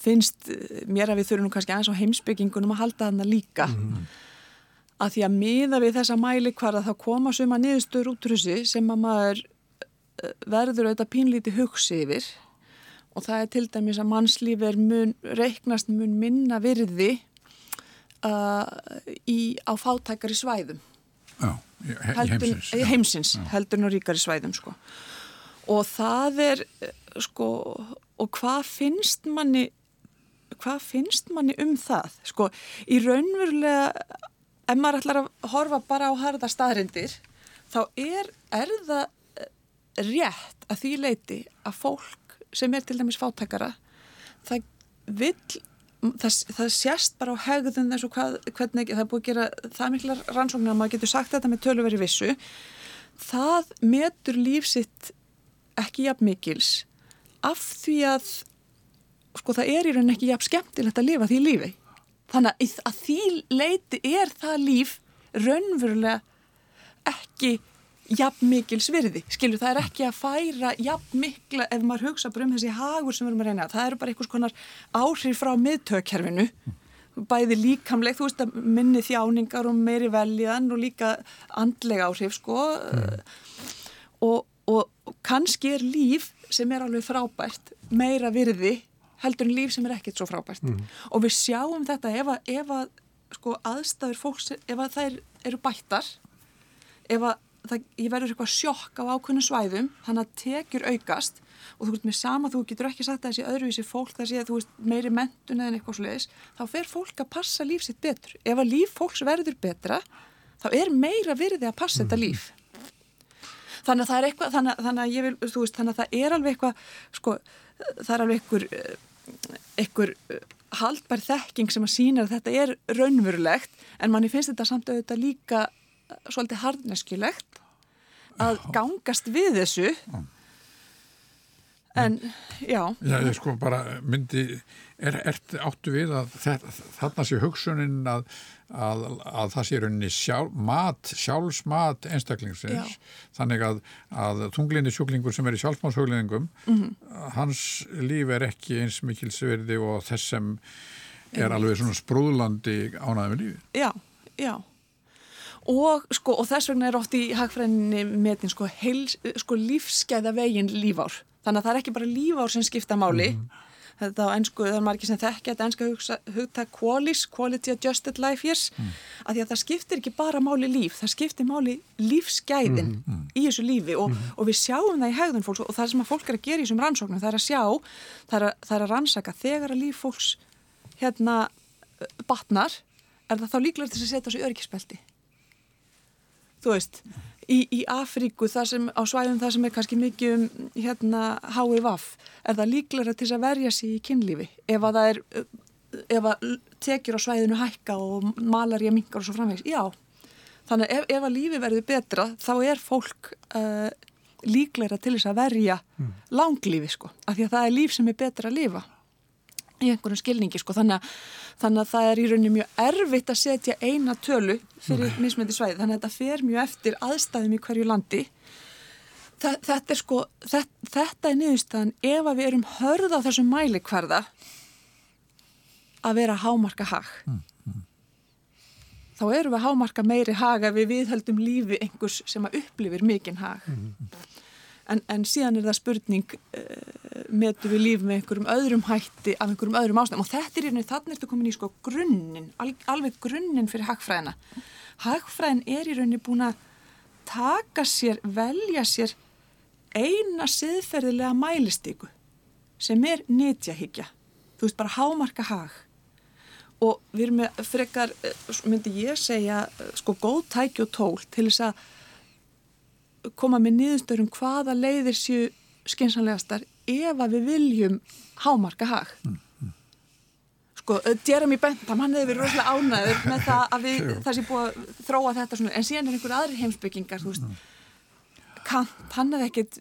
finnst mér að við þurfum nú kannski aðeins á heimsbyggingunum að halda þarna líka að því að miða við þessa mæli hvar að það koma suma niðurstöður út úr þessi sem að maður uh, verður auðvitað pínlíti hugsi yfir og það er til dæmis að mannslíf er mun, reiknast mun minna virði uh, í, á fátækari svæðum Já, í, he- í heldur, heimsins. Já. heimsins heldur nú ríkari svæðum sko. og það er eh, sko, og hvað finnst manni hvað finnst manni um það sko, í raunverulega ef maður ætlar að horfa bara á harða staðrindir þá er, er það eh, rétt að því leiti að fólk sem er til dæmis fátækara það vill það, það sést bara á hegðun þessu hvað, hvernig það er búið að gera það miklar rannsóknar að maður getur sagt þetta með töluveri vissu. Það metur lífsitt ekki jafn mikils af því að sko það er í rauninni ekki jafn skemmtilegt að lifa því lífi þannig að, að því leiti er það líf raunverulega ekki jafn mikils virði, skilur það er ekki að færa jafn mikla ef maður hugsa bara um þessi hagur sem við erum að reyna það eru bara einhvers konar áhrif frá miðtökkerfinu. Bæði líkamleg, þú veist að minni þjáningar og meiri veljan og líka andlega áhrif sko. Og, og, og kannski er líf sem er alveg frábært meira virði heldur en líf sem er ekkert svo frábært og við sjáum þetta ef að, ef að sko, aðstæður fólks, ef að þær eru bættar ef að það, ég verður eitthvað sjokk á ákveðnu svæðum, þannig að tekjur aukast og þú veist með sama, þú getur ekki sagt að þessi öðruvísi fólk, það sé að þú veist meiri mentun eða eitthvað sluðis, þá fer fólk að passa líf sitt betur. Ef að líf fólks verður betra, þá er meira virði að passa þetta líf. Þannig að það er eitthvað, þannig, þannig að ég vil, þú veist, þannig að það er alveg eitthvað, sko, það er alveg eitthvað, eitthvað haldbær þekking sem að sína að þetta er raunverulegt en manni finnst þetta samt auðvitað líka svolítið hardneskjulegt að gangast við þessu. En já. Já, ég sko bara myndi er, er, áttu við að þetta, þarna sé hugsunin að, að, að það sé rauninni sjálf, mat, sjálfsmat einstaklingsins Já. þannig að, að tunglinni sjúklingur sem er í sjálfsmátshugliningum Mhm. hans líf er ekki eins mikil sverði og þess sem er alveg svona sprúðlandi ánæðum með lífi. Já, já. Og, sko, og þess vegna er oft í hagfræðinni metin sko, sko lífskeiða veginn lífár. Þannig að það er ekki bara lífár sem skipta máli. Þetta á ennsku, það er margir sem þekkja þetta enska hugtak qualis, quality adjusted life years, að því að það skiptir ekki bara máli líf, það skiptir máli lífsgæðin í þessu lífi og, og við sjáum það í hegðun fólks og það sem að fólk er að gera í þessum rannsóknum, það er að sjá, það er að, það er að rannsaka. Þegar að líf fólks hérna batnar, er það þá líklega til að setja á sig örgispelti þú veist í, í Afríku sem á svæðum það sem er kannski mikið um hérna HIVAF er það líklega til að verja sig í kynlífi? Ef að það er ef að tekjur á svæðinu hækka og malarja minkar og svo framvegs já, þannig ef, ef að lífi verður betra þá er fólk uh, líklega til þess að verja langlífi sko, af því að það er líf sem er betra að lifa í einhverjum skilningi sko, þannig að, þannig að það er í rauninni mjög erfitt að setja eina tölu fyrir mismöndi svæði, þannig að þetta fer mjög eftir aðstæðum í hverju landi. Þa, þetta er sko þetta, þetta er niðurstaðan ef að við erum hörð á þessum mælikvarða að vera hámarka hag. Þá erum við hámarka meiri hag að við viðhaldum lífi einhvers sem að upplifir mikinn hag en, en síðan er það spurning uh, metu við líf með einhverjum öðrum hætti af einhverjum öðrum ástæðum og þetta er í rauninni, þannig ertu komin í sko grunninn, al, alveg grunninn fyrir hagfræðina. Hagfræðin er í rauninni búin að taka sér, velja sér eina siðferðilega mælistíku sem er netjahyggja. Þú veist bara hámarka hag og við erum með frekar, eh, myndi ég segja, eh, sko góð tæki og tól til þess að koma með niðurstörum hvaða leiðir séu skynsanlegastar ef að við viljum hámarka hag. Sko, Jeremy Bentham, hann hefur verið rosalega ánæður með það að við, það sé búið að þróa þetta svona, en síðan er einhver aðri heimsbyggingar, þú veist, Kant, hann hefði ekkit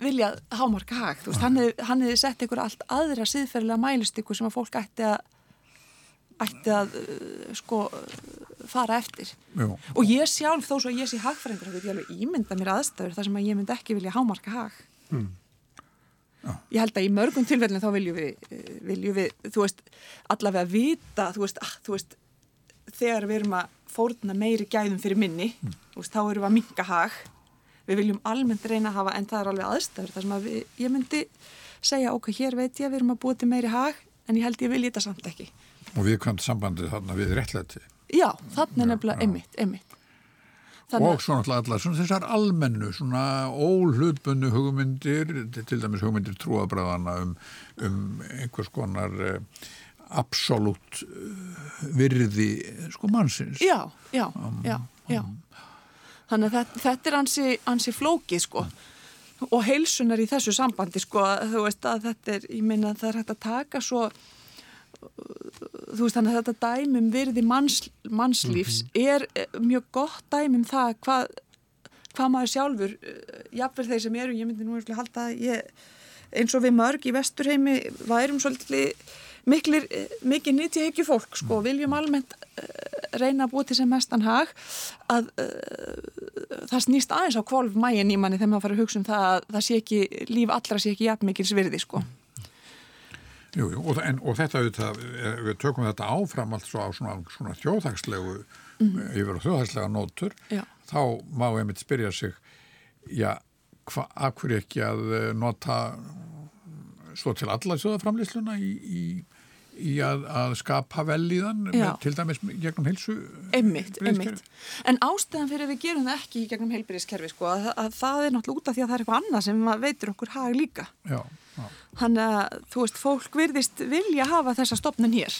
viljað hámarka hag, þú veist, hann hefði, hefði sett einhver allt aðra siðferðilega mælistíku sem að fólk ætti að ætti að uh, sko fara eftir. Jú. og ég sjálf þó svo að ég sé hagfræðingur þá veit ég alveg ímynda mér aðstæður þar sem að ég myndi ekki vilja hámarka hag. Ég held að í mörgum tilfellin þá viljum við, eh, viljum við þú veist, allavega vita þú veist, ah, þú veist þegar við erum að fórna meiri gæðum fyrir minni þú veist, þá erum við að minka hag. Við viljum almennt reyna að hafa en það er alveg aðstæður þar sem að við, ég myndi segja ok, hér veit ég að við erum að búa til meiri hag en ég held ég vil þetta samt ekki Og við kvæmt sambandið þarna við réttlæti. Já, þannig er nefnilega einmitt, einmitt. Þannig og svo náttúrulega allar svona þessar almennu, svona óhlutbunnu hugmyndir, til dæmis hugmyndir trúabræðana um, um einhvers konar uh, absolutt uh, virði sko mannsins. Já, já, já, já. Þannig að þetta, þetta er ansi, ansi flókið sko og heilsunar í þessu sambandi sko þú veist að þetta er, ég meina það er hægt að taka svo þú veist þannig að þetta dæmi um virði manns, mannslífs er eh, mjög gott dæmi um það hvað hvað maður sjálfur, eh, jafnverð þeir sem eru, ég myndi nú að halda ég, eins og við mörg í vesturheimi værum svolítið miklir, eh, mikið nýtti ekki fólk sko, viljum almennt reyna að búa til sem mestan hag að uh, það snýst aðeins á kvolv mægin í manni þegar maður fara að hugsa um það að það sé ekki, líf allra sé ekki jafn mikils virði sko. Jú, jú, og, en, og þetta auðvitað, eh, við tökum þetta áfram allt svo á svona, svona þjóðhagslegu, yfir á þjóðhagslega nótur, Já. þá má einmitt spyrja sig, já, hva, af hverju ekki að eh, nota svo til alla sjóðaframlýsluna í, í, í að, að skapa velíðan Já. með, til dæmis gegnum hilsu Einmitt, einmitt. En ástæðan fyrir við gerum það ekki í gegnum heilbyrðiskerfi sko, að, að það er náttúrulega út af því að það er eitthvað annað sem að veitir okkur hag líka. Já, Þannig að, þú veist, fólk virðist vilja hafa þessa stopnun hér.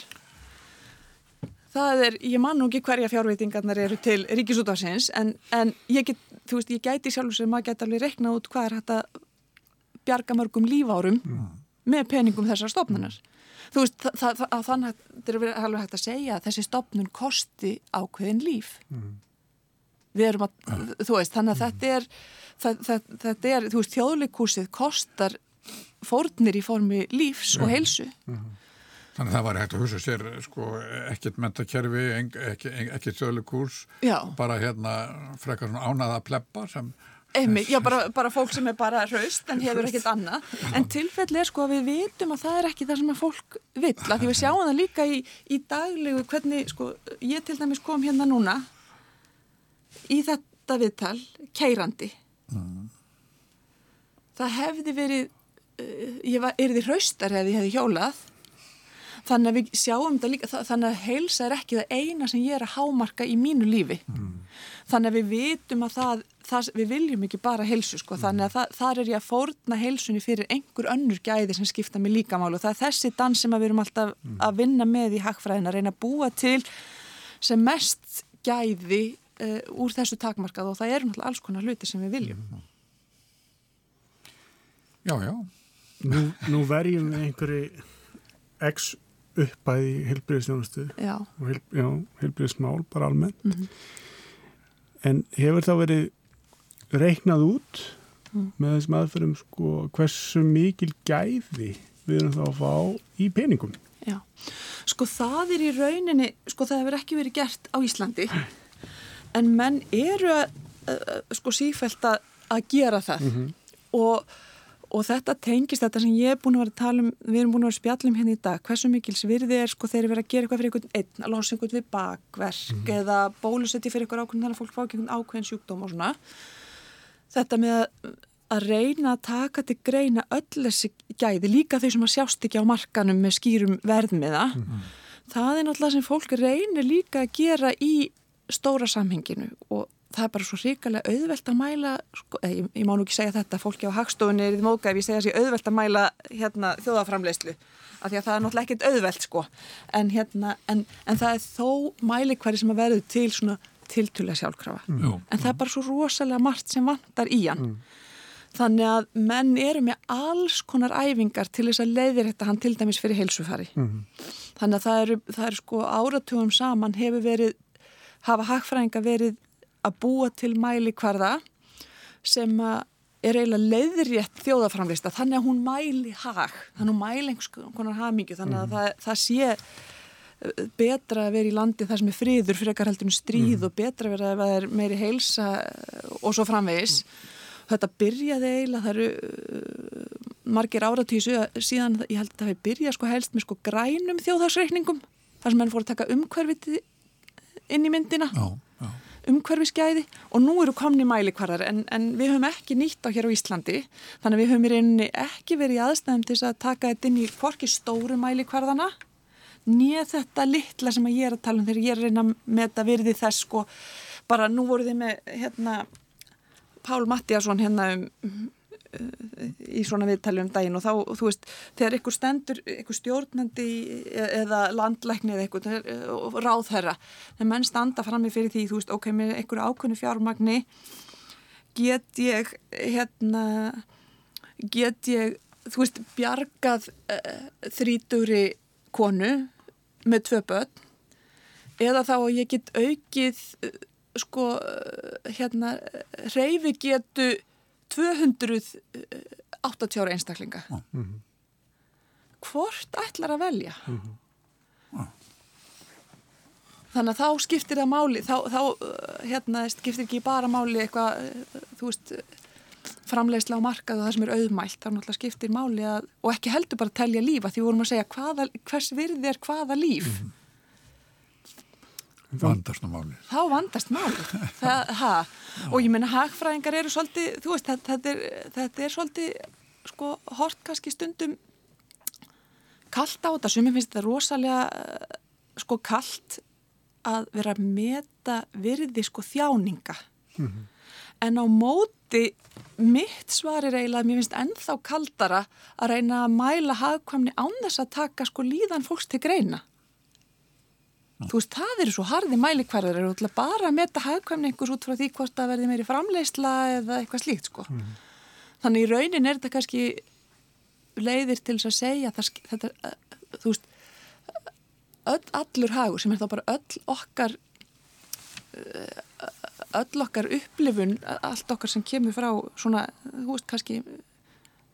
Það er, ég man nú ekki hverja fjárveitingarnar eru til ríkisútafsins, en, en ég get, þú veist, ég gæti sjálfur sem maður geti alveg reiknað út hvað er hægt að bjarga mörgum lífárum með peningum þessar stopnunar. Þú veist, það, það, það, þannig að þetta er alveg hægt að segja að þessi stopnun kosti ákveðin líf. Við erum að, þú veist, þannig að þetta er, það, það, þetta er, þú veist, þjóðleikúsið kostar fórnir í formi lífs og heilsu. Þannig að það var hægt að hugsa sér sko, ekkert mentakerfi, ekkert þjóðleikurs, Já. bara hérna frekar svona ánaða pleppa sem Einmitt, já, bara, bara fólk sem er bara hraust en hefur ekkert annað. En tilfelli er sko að við vitum að það er ekki það sem að fólk vill. Að því við sjáum það líka í, í daglegu hvernig, sko, ég til dæmis kom hérna núna í þetta viðtal, keirandi. Það hefði verið, ég var, er því hraustar ef ég hefði hjólað. Þannig að við sjáum þetta líka, þa- þannig að heilsa er ekki það eina sem ég er að hámarka í mínu lífi. Þannig að við vitum að það, það við viljum ekki bara heilsu sko, þannig að það, þar er ég að fórna heilsunni fyrir einhver önnur gæði sem skipta mig líka málu og það er þessi dans sem við erum alltaf að vinna með í hagfræðin að reyna að búa til sem mest gæði uh, úr þessu takmarkað. Og það eru náttúrulega alls konar hluti sem við viljum. Já, já, Nú, nú verjum við einhverju x uppæði Já, og heilbyrðismál bara almennt. Mhm. En hefur þá verið reiknað út Mm. með þessum aðferðum sko hversu mikil gæði við erum þá að fá í peningum? já. Sko það er í rauninni, sko það hefur ekki verið gert á Íslandi en menn eru að, uh, sko sífælt að, að gera það og, og þetta tengist þetta sem ég er búin að vera að tala um, við erum búin að vera að spjalla um hérna í dag, hversu mikil svirði er sko þeir eru verið að gera eitthvað fyrir einhvern einn, að losa einhvern við bakverk eða bólusetti fyrir einhver ákveðin þannig að fólk fá ekki einhvern ákveðin sjúkdóm og svona. Þetta með að, reyna að taka til greina öll þessi gæði, líka þau sem að sjást ekki á markanum með skýrum verðmiða, það er náttúrulega sem fólk reynir líka að gera í stóra samhenginu og það er bara svo ríkalega auðvelt að mæla, sko, eða, ég, ég má nú ekki segja þetta, fólki á hagstofunni er í móka ef ég segja þessi auðvelt að mæla hérna, þjóðaframleyslu, af því að það er náttúrulega ekkert auðvelt sko, en, hérna, en, en það er þó mælikværi sem að verður til svona tiltulega sjálfkrafa, Jú. en það er bara svo rosalega margt sem vantar í hann. Þannig að menn eru með alls konar æfingar til þess að leiðir þetta hann til dæmis fyrir heilsufari. Þannig að það eru, það eru sko áratugum saman hefur verið, hafa hagfræðinga verið að búa til mæli hverða sem er eiginlega leiðrétt þjóðaframlista þannig að hún mæli hag, þannig að hún mæli einhvers konar hagmyggju, þannig að það, það sé eh, betra að vera í landi þar sem er friður frekar heldur um stríð og betra að vera að er meiri heilsa eh, og svo framvegis. Þetta byrjaði eiginlega, það eru uh, margir áratísu síðan, ég held að það hefði byrjað sko helst með sko grænum þjóðhagsreikningum, þar sem menn fóru að taka umhverfið inn í myndina. Já, já. umhverfiskeiði og nú eru komni mælikvarðar en, en við höfum ekki nýtt á hér á Íslandi þannig að við höfum í rauninni ekki verið í aðstæðum til að taka þetta inn í hvorki stóru mælikvarðana nýja þetta litla sem að ég er að tala um þegar ég er að reyna með þetta virði þess sko bara nú voru þið með hérna Pál Mattiasson hérna um í svona viðtali um daginn og þá, þú veist, þegar ykkur stendur ykkur stjórnandi eða landlækni eða ykkur ráðherra, þegar menn standa fram með fyrir því, þú veist, ok, með ykkur ákveðnu fjármagni get ég hérna get ég, þú veist, bjargað uh, þríturi konu með tvö börn eða þá að ég get aukið uh, sko, uh, hérna reyfi getu 280 ára einstaklinga. Hvort ætlar að velja? Þannig að þá skiptir það máli, þá, þá hérna, skiptir ekki bara máli eitthvað, þú veist, framleiðsla á markað og það sem er auðmælt, þá náttúrulega skiptir máli að, og ekki heldur bara að telja lífa því vorum að segja hvaða, hvers virði er hvaða líf. Mm -hmm. Vandast máli þá vandast máli og ég menna hagfræðingar eru svolítið, þú veist, þetta, er, þetta er svolítið sko hort kannski stundum kallt á þetta, sem ég finnst þetta rosalega uh, sko kallt að vera að meta virði sko þjáninga mm -hmm. en á móti mitt svar er eiginlega að mér finnst ennþá kaldara að reyna að mæla hagkvæmni án þess að taka sko líðan fólks til greina. Þú veist, það eru svo harði mælikvarðar eru bara að meta hagkvæmni einhvers út frá því hvort það verði meiri framleysla eða eitthvað slíkt sko mm. þannig í raunin er þetta kannski leiðir til þess að segja það, þetta, þú veist öll, allur hagur sem er þá bara öll okkar eh, öll okkar upplifun allt okkar sem kemur frá svona, þú veist, kannski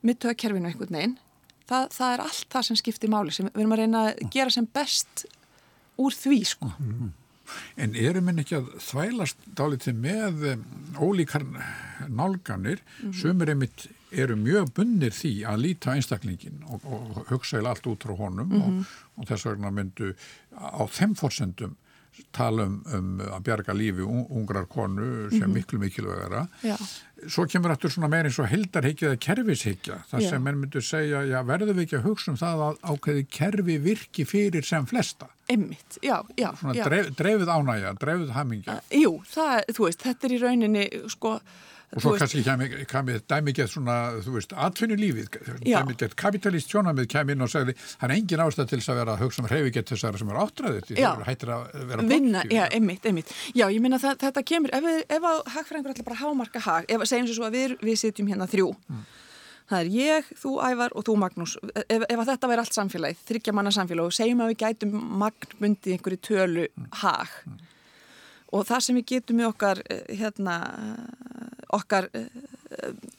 mittöðakerfinu einhvern veginn það, það er allt það sem skiptir máli sem við erum að reyna að gera sem best úr því, sko mm. En erum við ekki að þvælast dálítið með ólíkar nálganir mm sem er einmitt eru mjög bunnir því að líta einstaklingin og, og hugsa allt út frá honum mm -hmm. og, mhm. og þess vegna myndu á þeim fórsendum tala um, um að bjarga lífi ungrar konu sem mm -hmm. miklu mikilvægara já. svo kemur þetta svona meirins og heldarhyggja eða kerfishyggja þar sem menn myndu segja, já verður við ekki að hugsa um það að ákveði kerfi virki fyrir sem flesta Emmitt, já, já, svona já. Dref, drefið ánægja, drefið hamingja uh, Jú, það, þú veist, þetta er í rauninni sko og svo kannski kemur dæmigett svona, þú veist, atvinnulífið. Dæmigett kapitalist sjónamið kemur inn og segði, hann er engin ástæð til þess að vera að hugsa um reyfigett þessara sem er áttræðið það hættir að vera vinna, já, einmitt, einmitt. Já, ég minna þetta kemur, ef, ef að hagfræðingur ætla bara hámarka hag, ef, segjum svo að við, við sitjum hérna þrjú. Mm. það er ég, þú Ævar og þú Magnús. Ef, ef að þetta væri allt samfélagið, þryggja manna samfélag og segjum að við gætum magnbundi einhverju tölu mm. hag. Mm. og það sem við getum með okkar eh, hérna okkar eh,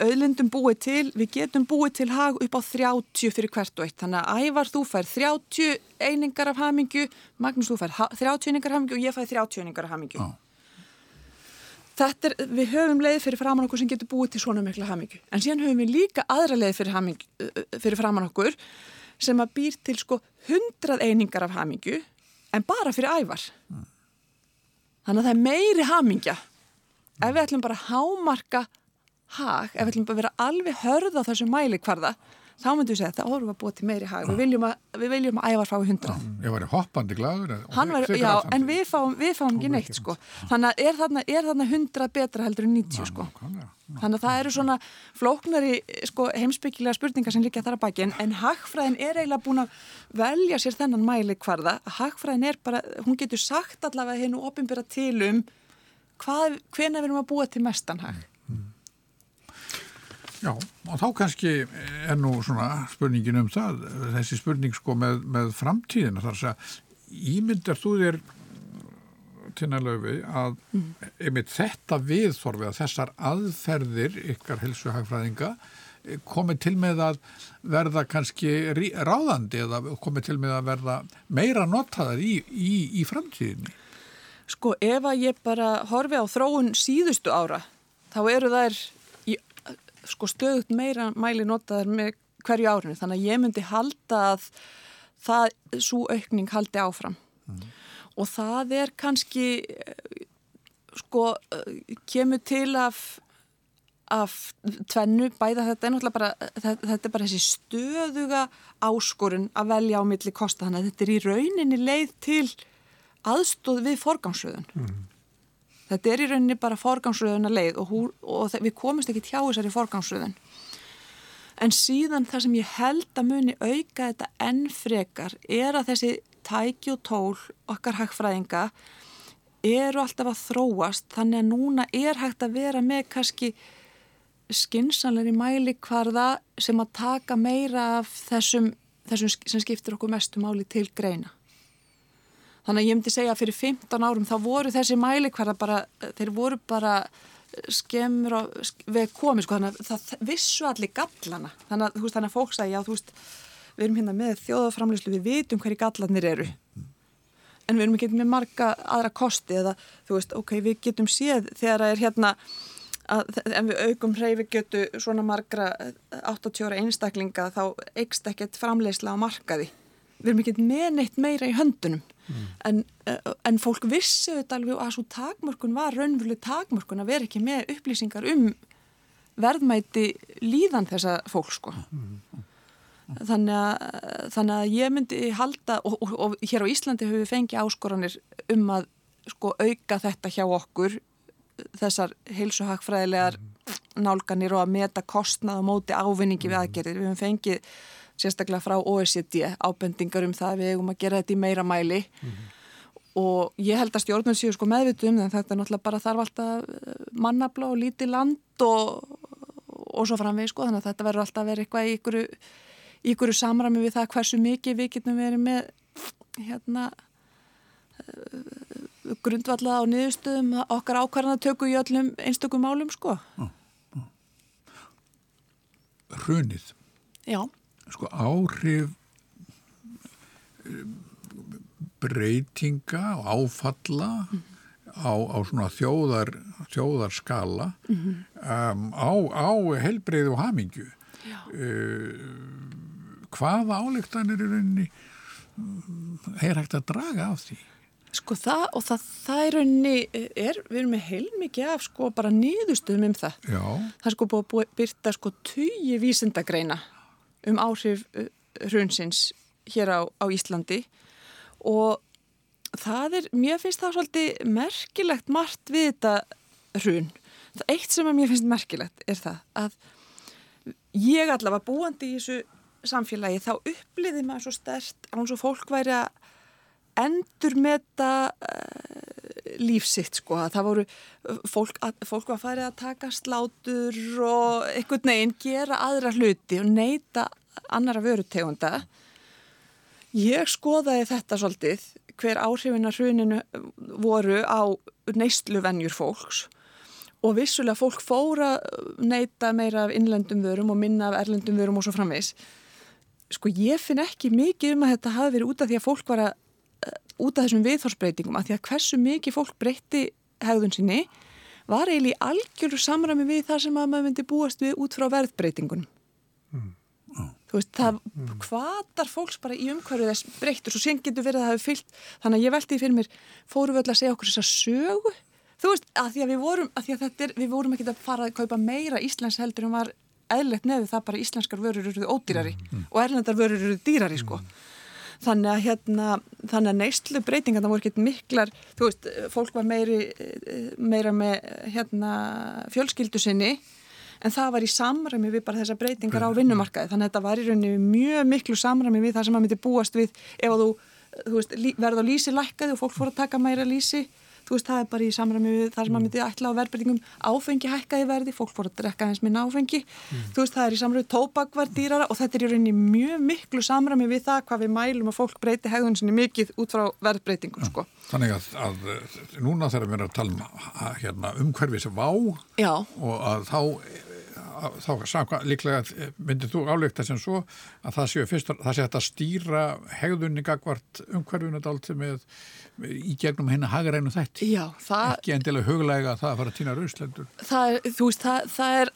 auðlindum búið til, við getum búið til hag upp á 30 fyrir hvert og eitt. Þannig að ævar þú fær 30 einingar af hamingu, Magnús þú fær 30 einingar af hamingu og ég fær 30 einingar af hamingu ah. Þetta er, við höfum leið fyrir framann okkur sem getur búið til svona mikla hamingu en síðan höfum við líka aðra leið fyrir, hamingu, eh, fyrir framann okkur sem að býr til sko 100 einingar af hamingu en bara fyrir ævar. Mm. þannig að það er meiri hamingja ef við ætlum bara að hámarka hag, ef við ætlum bara að vera alveg hörð á þessu mæli hvarða þá myndum við segja að það orður að búa til meiri hag. Við viljum að, við viljum að ævar fái hundra Ég var hoppandi gladur var, Já, en við fáum, við fáum ekki neitt sko. þannig að er þarna, er þarna hundra betra heldur en 90 sko. þannig að það eru svona flóknari sko, heimsbyggilega spurningar sem líka þar að baki en, en hagfræðin er eiginlega búin að velja sér þennan mæli hvarða hagfræðin er bara, hún getur sagt allavega hennu ofinbyrra til um hvað, hvena verðum að búa til mestanhag? Já, og þá kannski er nú svona spurningin um það, þessi spurning sko með, með framtíðina þar að ímyndar þú þér til næglaöfi að mm. einmitt þetta viðþorfi að þessar aðferðir ykkar helsuhagfræðinga komið til með að verða kannski ráðandi eða komið til með að verða meira notaðar í, í, í framtíðinni? Sko ef að ég bara horfi á þróun síðustu ára þá eru þær í, sko, stöðut meira mæli notaðar með hverju árinu. Þannig að ég myndi halda að það, svo aukning haldi áfram. Mm. og það er kannski sko kemur til af af tvennu, bæða þetta er náttúrulega bara þetta er bara þessi stöðuga áskorun að velja á milli kosta. Þannig að þetta er í rauninni leið til aðstóð við forgangsröðun mm. þetta er í rauninni bara forgangsröðuna leið og, hú, og við komumst ekki tjá þessari forgangsröðun en síðan það sem ég held að muni auka þetta enn frekar er að þessi tæki og tól okkar hagfræðinga eru alltaf að þróast þannig að núna er hægt að vera með kannski skinsanleiri mæli hvarða sem að taka meira af þessum, þessum sem skiptir okkur mestu máli til greina Þannig að ég myndi segja að fyrir 15 árum þá voru þessi mælikvarða bara, þeir voru bara skemmur á við komið sko, þannig að það vissu allir gallana. Þannig að, veist, þannig að fólk sagði, já þú veist, við erum hérna með þjóðaframlýslu, við vitum hverju gallanir eru. En við erum ekki með marga aðra kosti eða þú veist, ok, við getum séð þegar það er hérna, að, en við aukum hreyfi getu svona margra 80 ára einstaklinga þá eikst ekkert framleysla á markaði. Við erum ekki með neitt meira í höndunum mm. en, eh, en fólk vissi þetta alveg að svo takmörkun var raunveruleg takmörkun að vera ekki með upplýsingar um verðmæti líðan þessa fólk sko. Mm. þannig að, þannig að ég myndi halda og, og, og hér á Íslandi höfum við fengið áskoranir um að sko auka þetta hjá okkur þessar heilsuhagfræðilegar nálganir og að meta kostnað og móti ávinningi við aðgerðir. Við höfum fengið sérstaklega frá OECD ábendingar um það að við hefum að gera þetta í meira mæli. Mm -hmm. og ég held að stjórnum séu sko meðvitu um það þetta er náttúrulega bara þarf alltaf mannabla og lítið land og, og svo framveg sko þannig að þetta verður alltaf að vera eitthvað í ykkur, ykkur samræmi við það hversu mikið við getum verið með hérna grundvallað á niðurstöðum okkar ákvarðan að tökja í öllum einstökum málum sko. Hrunið. Já Sko áhrif eh, breytinga og áfalla mm -hmm. á, á svona þjóðar þjóðarskala mm -hmm. um, á, á helbreyð og hamingju uh, hvaða álektanir er rauninni er hægt að draga af því? Sko það og það, það er raunni, er, við erum með heilmikið af sko bara nýðustöðum um það. Já. Það er sko búið að byrta sko tugi vísindagreina um áhrif hrunsins hér á, á Íslandi og það er, mér finnst það svolítið merkilegt margt við þetta hrun. Það eitt sem að mér finnst merkilegt er það að ég allavega búandi í þessu samfélagi þá uppliði maður svo stert án svo fólk væri að endur meta uh, lífsitt sko að það voru fólk, að, fólk var farið að taka slátur og einhvern veginn gera aðra hluti og neyta annara vörutegunda. Ég skoðaði þetta svolítið hver áhrifina hruninu voru á neysluvenjur fólks. Og vissulega fólk fóra neyta meira af innlendum vörum og minna af erlendum vörum og svo framvegs sko ég finn ekki mikið um að þetta hafi verið út af því að fólk var að út af þessum viðhorsbreytingum að því að hversu mikið fólk breytti hegðun sinni var eiginlega í algjörðu samræmi við það sem að maður myndi búast við út frá verðbreytingun mm. oh. þú veist, það mm. hvaðar fólks bara í umhverju þess breyttur svo sen getur verið að það hefur fyllt þannig að ég veldi fyrir mér, fóru við öll að segja okkur þess að sögu, þú veist, að því að við vorum að því að þetta er, við vorum ekki að fara að kaupa meira Íslands heldur en var eðlert nefið það bara íslenskar vörur eruðu ódýrari mm. og erlendar vörur eruðu dýrari sko þannig að hérna, þannig að neyslu breytinga það voru ekkert miklar, þú veist fólk var meiri, meira með hérna fjölskyldu sinni en það var í samræmi við bara þessar breytingar á vinnumarkaði, þannig að þetta var í rauninni mjög miklu samræmi við það sem maður myndi búast við ef þú, þú veist, verða á lísi lækkaði og fólk fór að taka meira lísi þú veist, það er bara í samræmi við það sem maður myndi ætla á verðbreytingum, áfengi hækkaði verði fólk fór að drekka eins minna áfengi mm. þú veist, það er í samræmi, tóbak var dýrara og þetta er í rauninni mjög miklu samræmi við það hvað við mælum að fólk breyti hegðun sinni mikið út frá verðbreytingum sko. Þannig að, að núna þegar við að tala um hérna, umhverfið sem vá Já. og að þá þá samkvæm, líklega myndir þú áleikta sem svo að það séu fyrst það sé að stýra hegðunni gagvart umhverfunu dalti með í gegnum henni hagarænu þætti. Já, það, ekki endilega huglega að það að fara að týna rauslendur það, það, það er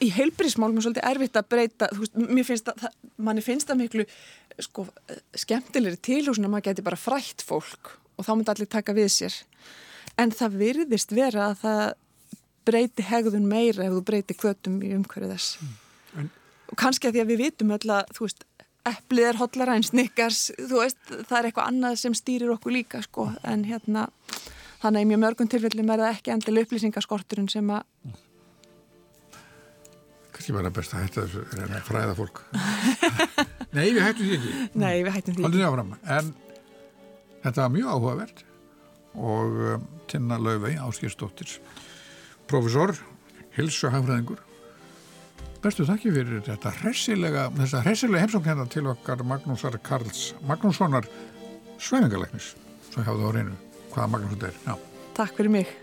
í heilbrísmálum svolítið erfitt að breyta veist, mér finnst það, manni finnst það miklu sko, skemmtilegri tilhúsin að maður geti bara frætt fólk og þá myndi allir taka við sér. En það virðist vera að það breyti hegðun meira ef þú breyti kvötum í umhverju þess. Mm. og kannski að því að við vitum öll að, þú veist, eplið er hotlara en snikkars, þú veist, það er eitthvað annað sem stýrir okkur líka sko en hérna, þannig að í mjög mörgum tilfellum er það ekki endilega upplýsingaskorturinn sem að Kannski verða best að hætta þessu að fræða fólk. Nei, við hættum því ekki. Nei, við hættum því ekki. En þetta var mjög áhugavert og um, Tinna Lauvei, Áskýrstóttir profesor, hilsuhagfræðingur bestu þakki fyrir þetta hressilega, þessa hressilega heimsóknenda til okkar Magnúsar Karls Magnússonar Sveiningalegnis svo hjáðu á reynu hvaða Magnús þetta er. Já. Takk fyrir mig